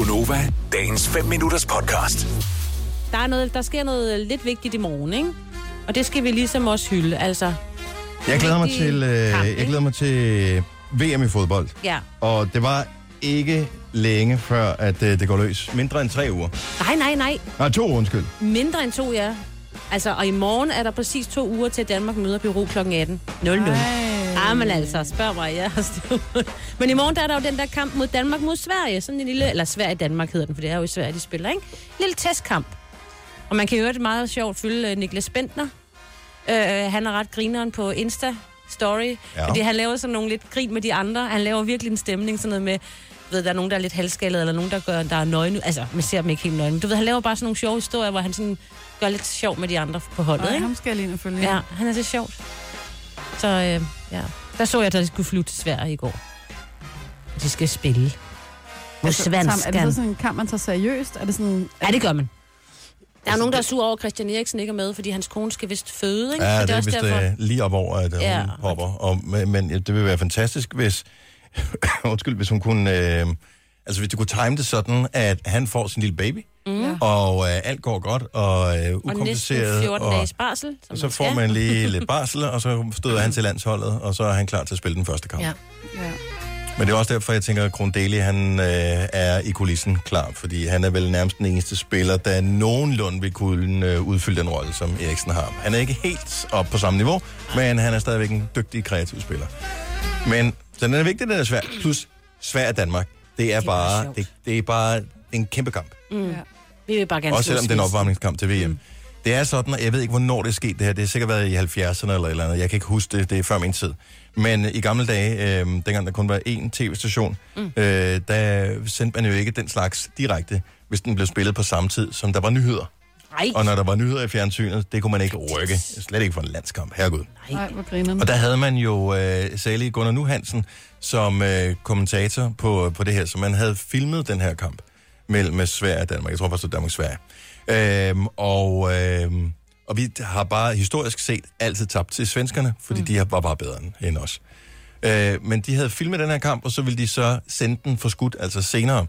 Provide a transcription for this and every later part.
Gunova, dagens 5 minutters podcast. Der, er noget, der sker noget lidt vigtigt i morgen, ikke? Og det skal vi ligesom også hylde. Altså, Jeg glæder mig til, øh, kamp, jeg glæder mig til VM i fodbold. ja. Og det var ikke længe før, at øh, det går løs. Mindre end tre uger. Nej, nej, nej. Nej, to uger, undskyld. Mindre end to, ja. Altså, og i morgen er der præcis to uger til, at Danmark møder Peru kl. 18. 00. Ah, men altså, spørg mig, ja. men i morgen der er der jo den der kamp mod Danmark mod Sverige. Sådan en lille, eller Sverige-Danmark hedder den, for det er jo i Sverige, de spiller, ikke? Lille testkamp. Og man kan jo det meget sjovt følge uh, Niklas Bentner. Uh, han er ret grineren på Insta Story, Ja. ja. fordi han laver sådan nogle lidt grin med de andre. Han laver virkelig en stemning, sådan noget med, ved, der er nogen, der er lidt halvskaldet, eller nogen, der, gør, der er nøgne. Altså, man ser dem ikke helt nøgne. Du ved, han laver bare sådan nogle sjove historier, hvor han sådan gør lidt sjov med de andre på holdet, Nej, ikke? ham skal jeg lige følge. Ja, han er så sjovt. Så øh, ja, der så jeg, at de skulle flyve til Sverige i går. De skal spille. Mod Altså, Sam, er det sådan kamp, man tager seriøst? Er det sådan... Ja, det gør man. Der er nogen, der er sur over, at Christian Eriksen ikke er med, fordi hans kone skal vist føde, ikke? Ja, Så det er også vist øh, lige op over, at Ja. hun popper. Og, men, men det vil være fantastisk, hvis, undskyld, hvis hun kunne... Øh, altså, hvis du kunne time det sådan, at han får sin lille baby, Mm. og øh, alt går godt, og øh, Og næsten ukompliceret. 14 og, dages barsel. Som så får man lige lidt barsel, og så støder han til landsholdet, og så er han klar til at spille den første kamp. Ja. Ja. Men det er også derfor, jeg tænker, at Grundeli, han øh, er i kulissen klar, fordi han er vel nærmest den eneste spiller, der nogenlunde vil kunne øh, udfylde den rolle, som Eriksen har. Han er ikke helt op på samme niveau, men han er stadigvæk en dygtig, kreativ spiller. Men så den er vigtig, den er svær. Plus, svær af Danmark. Det er, Det er bare det, det er bare det er en kæmpe kamp. Mm. Ja. Vi vil bare gerne Også selvom det er en opvarmningskamp til VM. Mm. Det er sådan, og jeg ved ikke, hvornår det er sket det her. Det har sikkert været i 70'erne eller eller andet. Jeg kan ikke huske det, det er før min tid. Men i gamle dage, øh, dengang der kun var én tv-station, mm. øh, der sendte man jo ikke den slags direkte, hvis den blev spillet på samme tid, som der var nyheder. Nej, Og når der var nyheder i fjernsynet, det kunne man ikke rykke. Slet ikke for en landskamp, herregud. Nej, hvor griner Og der havde man jo øh, Sally Gunnar Nu Hansen som øh, kommentator på, på det her, så man havde filmet den her kamp mellem Sverige og Danmark. Jeg tror faktisk, det var Danmark-Sverige. Øhm, og, øhm, og vi har bare historisk set altid tabt til svenskerne, fordi mm. de var bare bedre end- os. Øh, men de havde filmet den her kamp, og så ville de så sende den for skudt, altså senere.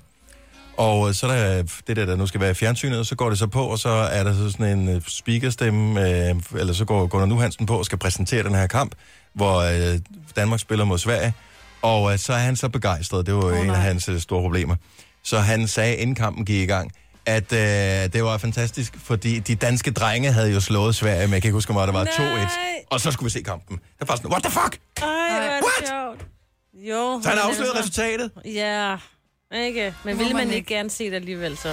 Og øh, så er der det der, der nu skal være fjernsynet, og så går det så på, og så er der så sådan en øh, speakerstemme, øh, eller så går Gunnar Nu Hansen på og skal præsentere den her kamp, hvor øh, Danmark spiller mod Sverige. Og øh, så er han så begejstret, det var oh, en af hans øh, store problemer. Så han sagde, inden kampen gik i gang, at øh, det var fantastisk, fordi de danske drenge havde jo slået Sverige, men jeg kan ikke huske, hvor meget det var, Nej. 2-1. Og så skulle vi se kampen. Det var sådan, what the fuck? Ej, What? sjovt. Jo. Så han men afslørede altså- resultatet. Ja, ikke. Men ville man man ikke gerne se det alligevel, så?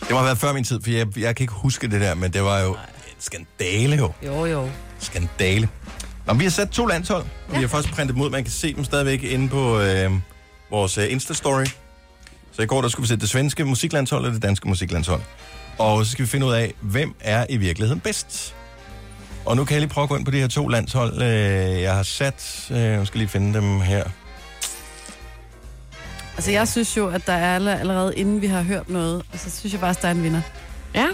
Det må have været før min tid, for jeg, jeg kan ikke huske det der, men det var jo en skandale jo. Jo, jo. Skandale. Nå, men vi har sat to landshold. Ja. Vi har først printet dem ud. Man kan se dem stadigvæk inde på øh, vores øh, Insta-story. Så i går der skulle vi sætte det svenske musiklandshold og det danske musiklandshold. Og så skal vi finde ud af, hvem er i virkeligheden bedst. Og nu kan jeg lige prøve at gå ind på de her to landshold, øh, jeg har sat. Øh, jeg skal lige finde dem her. Altså, jeg synes jo, at der er alle- allerede inden vi har hørt noget, altså, synes jeg faktisk, der er en vinder. Ja,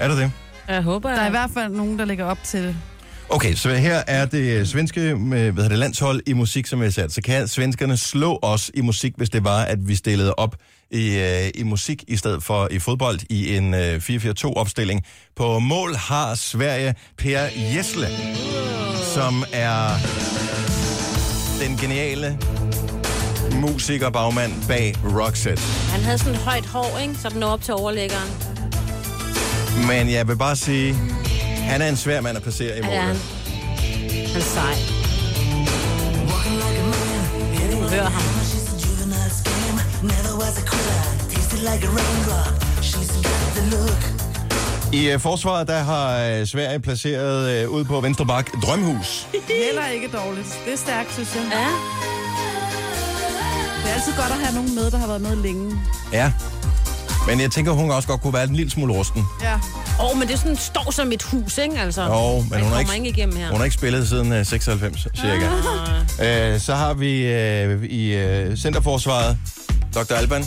Er det det? jeg håber... Der er i hvert fald nogen, der ligger op til det. Okay, så her er det svenske med, hvad hedder det, landshold i musik, som jeg sat. Så kan svenskerne slå os i musik, hvis det var, at vi stillede op i, øh, i musik i stedet for i fodbold i en øh, 4-4-2-opstilling. På mål har Sverige Per Jesle, som er den geniale musiker bagmand bag Roxette. Han havde sådan et højt hår, ikke? Så den op til overlæggeren. Men jeg vil bare sige, han er en svær mand at placere i Ja, det er han. Han er sej. Hør ham. I uh, forsvaret, der har uh, Sverige placeret uh, ud på venstre bak Drømhus. Heller ikke dårligt. Det er stærkt, synes jeg. Ja. Det er altid godt at have nogen med, der har været med længe. Ja. Men jeg tænker, hun også godt kunne være en lille smule rusten. Ja. Åh, oh, men det er sådan, står som et hus, ikke? Altså. Jo, men hun har ikke, ikke igennem her. hun har ikke spillet siden uh, 96, cirka. Ah. Uh, så har vi uh, i uh, Centerforsvaret Dr. Alban,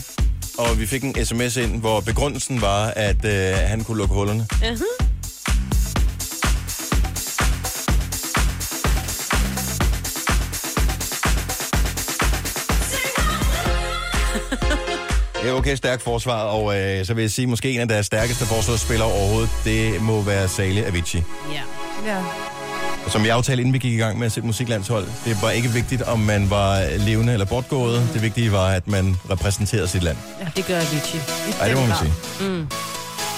og vi fik en sms ind, hvor begrundelsen var, at uh, han kunne lukke hullerne. Uh-huh. Det er okay stærkt forsvar, og øh, så vil jeg sige, måske en af deres stærkeste forsvarsspillere overhovedet, det må være Sale Avicii. Ja. Ja. Og som vi aftalte, inden vi gik i gang med at sætte musiklandshold, det var ikke vigtigt, om man var levende eller bortgået. Det vigtige var, at man repræsenterede sit land. Det gør Avicii. Ej, det må man sige. Mm.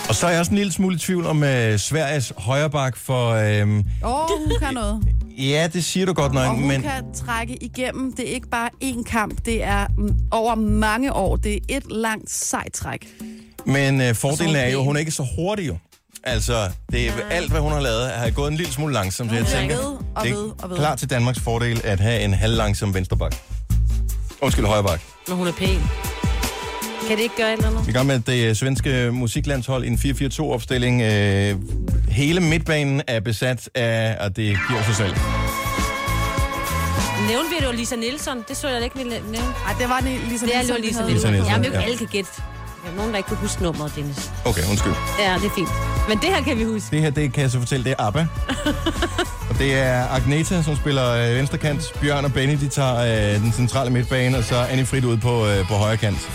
Og så er jeg også en lille smule i tvivl om øh, Sveriges højreback, for øh, Åh, oh, hun kan noget. Ja, det siger du godt nok, Og hun men kan trække igennem. Det er ikke bare én kamp, det er mm, over mange år. Det er et langt sejt træk. Men øh, fordelen er jo, pæn. hun er ikke så hurtig jo. Altså, det er alt, hvad hun har lavet, har gået en lille smule langsomt. Så jeg tænker, ved og det ved og er ved. klart til Danmarks fordel at have en halvlangsom venstreback. Undskyld, højreback. Men hun er pæn. Kan det ikke gøre et eller andet? Vi er i gang med det øh, svenske musiklandshold i en 4-4-2-opstilling. Øh, hele midtbanen er besat af, og det giver sig selv. Nævnte vi, at det var Lisa Nielsen? Det så jeg da ikke, vi nævne. Ej, det var det ligesom... Det er jo Lisa Lisa Nielsen. Nielsen, Jamen, ja. alle kan gætte. Der er nogen, der ikke kan huske nummeret, Dennis. Okay, undskyld. Ja, det er fint. Men det her kan vi huske. Det her, det kan jeg så fortælle, det er ABBA. og det er Agneta, som spiller øh, venstrekant. Bjørn og Benny, de tager øh, den centrale midtbane, og så er Annie Frit ude på, øh, på højre kant.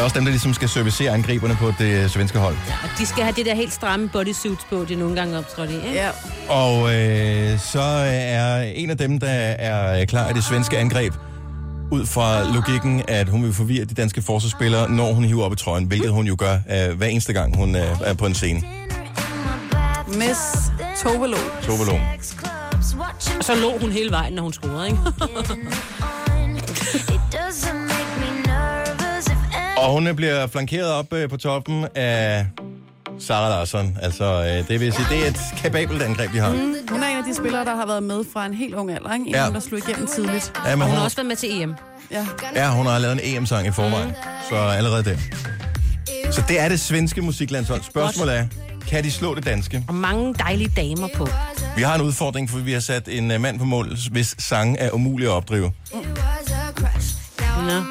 Der er også dem, der ligesom skal servicere angriberne på det øh, svenske hold. Og de skal have det der helt stramme bodysuits på, det nogle gange optrådt i. Ikke? Ja. Og øh, så er en af dem, der er klar i det svenske angreb, ud fra logikken, at hun vil forvirre de danske forsvarsspillere, når hun hiver op i trøjen, hvilket hun jo gør øh, hver eneste gang, hun øh, er på en scene. Miss Tovelo. Tove Lo. Og så lå hun hele vejen, når hun scorede, ikke? Og hun bliver flankeret op øh, på toppen af Sara Larsson. Altså, øh, det vil sige, det er et kapabelt angreb, de har. Mm. Hun er en af de spillere, der har været med fra en helt ung alder. Ikke? En, Ja. ja. der slog igennem tidligt. Ja, men hun hun, har også været med til EM. Ja. ja, hun har lavet en EM-sang i forvejen, så allerede det. Så det er det svenske musiklandshold. Spørgsmålet er, kan de slå det danske? Og mange dejlige damer på. Vi har en udfordring, for vi har sat en øh, mand på mål, hvis sange er umulige at opdrive. Nå.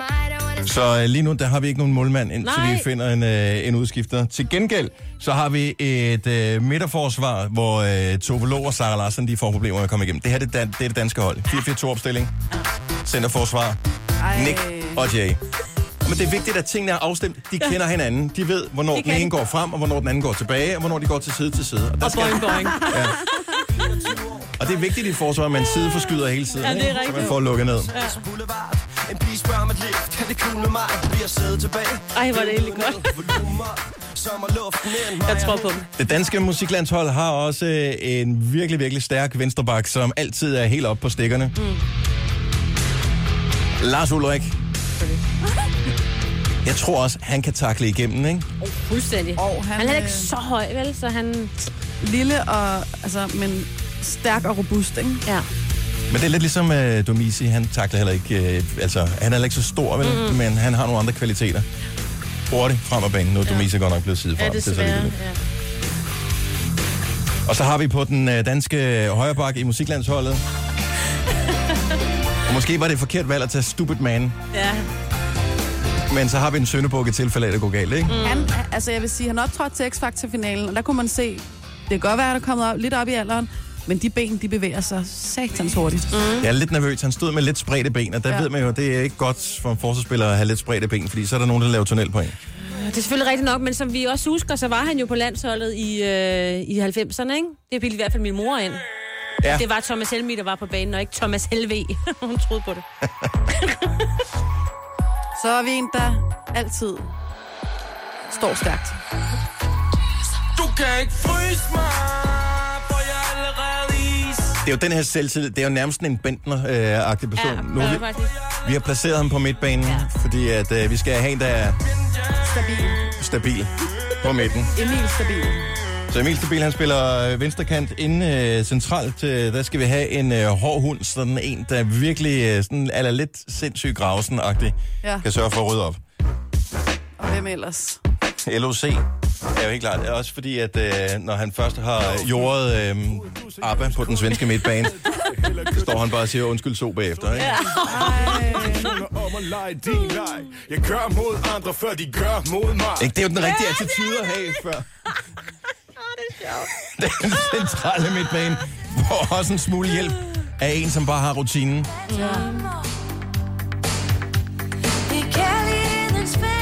Så øh, lige nu, der har vi ikke nogen målmand, indtil Nej. vi finder en, øh, en udskifter. Til gengæld, så har vi et øh, midterforsvar, hvor øh, Tove Lo og Sara Larsen, de får problemer med at komme igennem. Det her det er, det er det danske hold. 4-4-2-opstilling. Centerforsvar. Ej. Nick og Jay. Men det er vigtigt, at tingene er afstemt. De kender hinanden. De ved, hvornår Det den ene de. går frem, og hvornår den anden går tilbage, og hvornår de går til side til side. Og, der Og boing, boing. Ja. Og det er vigtigt i forsvar, at man sideforskyder hele tiden, Ja, det er ikke? så man rigtigt. får lukket ned. Boulevard Det cool med mig? Vi har siddet tilbage Ej, hvor er det egentlig godt. Jeg tror på dem. Det danske musiklandshold har også øh, en virkelig, virkelig stærk venstreback, som altid er helt oppe på stikkerne. Mm. Lars Ulrik. Jeg tror også, han kan takle igennem, ikke? Fuldstændig. Og han, Han er ikke øh, så høj, vel? Så han... Lille og, altså, men stærk og robust, ikke? Ja. Men det er lidt ligesom uh, Domisi, han takler heller ikke, uh, altså han er heller ikke så stor, vel? Mm. men han har nogle andre kvaliteter. Hurtigt frem af banen, nu er Domisi godt nok blevet sidefrem. Ja, Det er så ligegyldigt. Ja. Og så har vi på den øh, danske højreback i musiklandsholdet. Og måske var det et forkert valg at tage Stupid Man, ja. men så har vi en søndebuk i tilfælde af, at det går galt, ikke? Mm. Han, altså jeg vil sige, han optrådte til X-Factor-finalen, og der kunne man se, det kan godt være, at han er kommet op, lidt op i alderen, men de ben, de bevæger sig satans hurtigt. Mm. Jeg er lidt nervøs. Han stod med lidt spredte ben, og der ja. Ved man jo, det er ikke godt for en forsvarsspiller at have lidt spredte ben, fordi så er der nogen, der laver tunnel på en. Det er selvfølgelig rigtigt nok, men som vi også husker, så var han jo på landsholdet i, øh, i 90'erne, ikke? Det bildte i hvert fald min mor ind. Ja. Det var Thomas Helmi, der var på banen, og ikke Thomas Helve. Hun troede på det. Så er vi en, der altid står stærkt. Du kan ikke fryse mig er jo den her selvtillid. Det er jo nærmest en Bentner-agtig person. Ja, nu, vi, vi har placeret ham på midtbanen, ja. Fordi at, øh, vi skal have en, der er Stabil. stabil på midten. Emil stabil. Så Emil Stabil, han spiller øh, venstrekant inde øh, centralt. Øh, der skal vi have en øh, hård hund, sådan en, der virkelig øh, sådan, er lidt sindssygt gravsen-agtig, Ja. kan sørge for at rydde op. Og hvem ellers? LOC er jo helt klart. Også fordi, at øh, når han først har jordet øh, ABBA på den svenske midtbane, så står han bare og siger undskyld så bagefter. Ikke? Ja. Jeg gør mod andre, før de gør mod mig Ikke? Det er jo den rigtige attitude at have før. Den centrale midtbane får også en smule hjælp af en, som bare har rutinen. I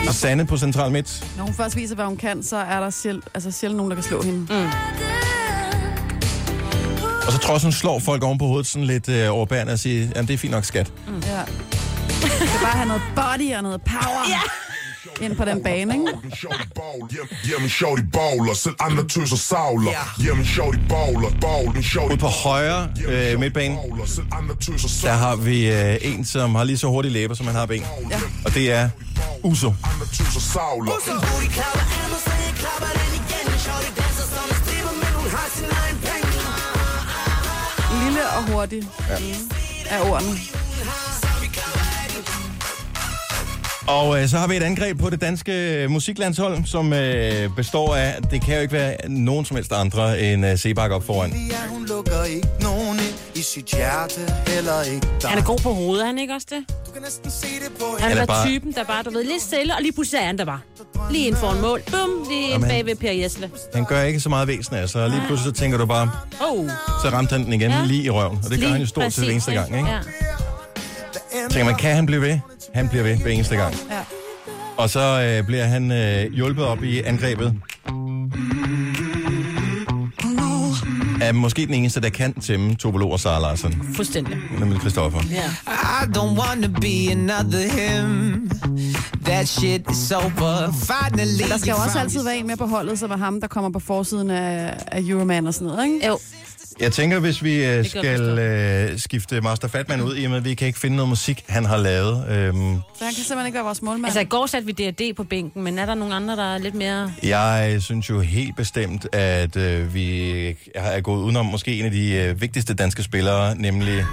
kærlighedens Sanne på Central Midt. Når hun først viser, hvad hun kan, så er der sjældent, altså sjældent nogen, der kan slå hende. Mm. Og så trods hun slår folk oven på hovedet sådan lidt øh, overbærende og siger, jamen det er fint nok skat. Ja. Du skal bare have noget body og noget power ja. ind på den bane, ikke? Hjemme shorty baller, selv andre tøser savler. Hjemme shorty baller, ball, den shorty Ude på højre øh, midtbane, selv der har vi øh, en, som har lige så hurtige læber, som han har ben. Ja. Og det er Uso. Andre savler. Lille og hurtig ja. er ordene. Og øh, så har vi et angreb på det danske øh, musiklandshold, som øh, består af, det kan jo ikke være nogen som helst andre end øh, Sebak op foran. Ja, hun lukker ikke nogen i sit hjerte, heller ikke dig. Han er god på hovedet, er han ikke også det? Du kan næsten se det på Han er er bare- typen, der bare, du ved, lidt stille, og lige pludselig er han der bare. Lige inden for en mål. Bum, lige ind Jamen. bag ved Per Jesle. Han gør ikke så meget væsen af sig, og lige pludselig så tænker du bare, Oh, så ramte han den igen Ja. lige i røven. Og det gør han jo stort set hver eneste gang, ikke? Ja. Tænker man, kan han blive ved? Han bliver ved hver eneste gang. Ja. Og så øh, bliver han øh, hjulpet op i angrebet. Er måske den eneste, der kan tæmme Tobolo og Sara Larsson, Fuldstændig. nemlig Christoffer. Ja. I don't wanna be another him. That shit is over. Finally. Der skal jo også altid være en med på holdet, som er ham, der kommer på forsiden af, af Euroman og sådan noget, ikke? Jo, Jeg tænker, hvis vi øh, skal øh, skifte Master Fatman ud, i og med, at vi kan ikke finde noget musik, han har lavet. Øhm, Så han kan simpelthen ikke være vores målmand. altså i går satte vi D&D på bænken, men er der nogle andre, der er lidt mere... jeg synes jo helt bestemt, at øh, vi er gået udenom måske en af de øh, vigtigste danske spillere, nemlig...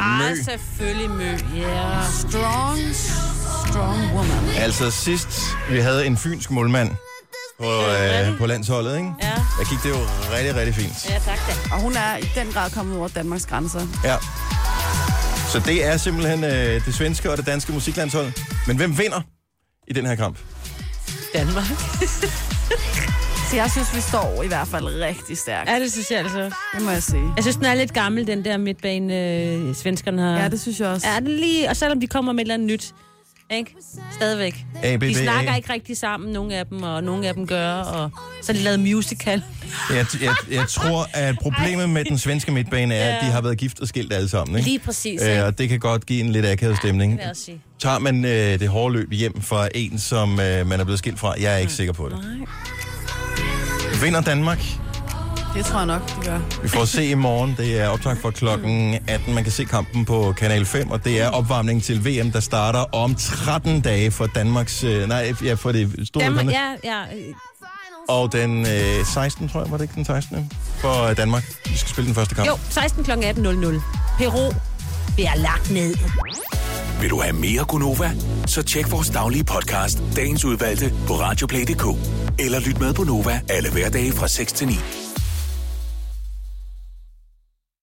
Ah, selvfølgelig Mø. Yeah. Strong, strong woman. Altså sidst, vi havde en fynsk målmand på, øh, på landsholdet, ikke? Ja. Der gik det jo rigtig, rigtig fint. Ja, tak da. Og hun er i den grad kommet over Danmarks grænser. Ja. Så det er simpelthen øh, det svenske og det danske musiklandshold. Men hvem vinder i den her kamp? Danmark. Så jeg synes, vi står i hvert fald rigtig stærkt. Ja, det synes jeg altså. Det må jeg sige. Jeg synes, den er lidt gammel, den der midtbane, øh, svenskerne har. Ja, det synes jeg også. Ja, det lige, og selvom de kommer med et eller andet nyt, ikke? Stadigvæk. ABBA. De snakker ikke rigtig sammen, nogle af dem, og nogle af dem gør, og så har de lavet musical. Jeg, jeg, jeg tror, at problemet med den svenske midtbane er, at Ja. de har været gift og skilt alle sammen. Ikke? Lige præcis, Øh, og det kan godt give en lidt akavet stemning. Det sige. Tager man øh, det hårde løb hjem fra en, som øh, man er blevet skilt fra? Jeg er ikke sikker på det. Nej. Vinder Danmark? Det tror jeg nok, det gør. Vi får se i morgen. Det er optag for klokken 18. Man kan se kampen på Kanal 5, og det er opvarmning til VM, der starter om 13 dage for Danmarks... Øh, nej, ja, for det store Danmark, ja, ja. øh, Og den øh, 16, tror jeg, var det ikke den 16. For Danmark. Vi skal spille den første kamp. Jo, 16 kl. 18.00. Peru bliver lagt ned. Vil du have mere Gunova? Så tjek vores daglige podcast, dagens udvalgte, på radioplay.dk. Eller lyt med på Nova alle hverdage fra 6 til 9.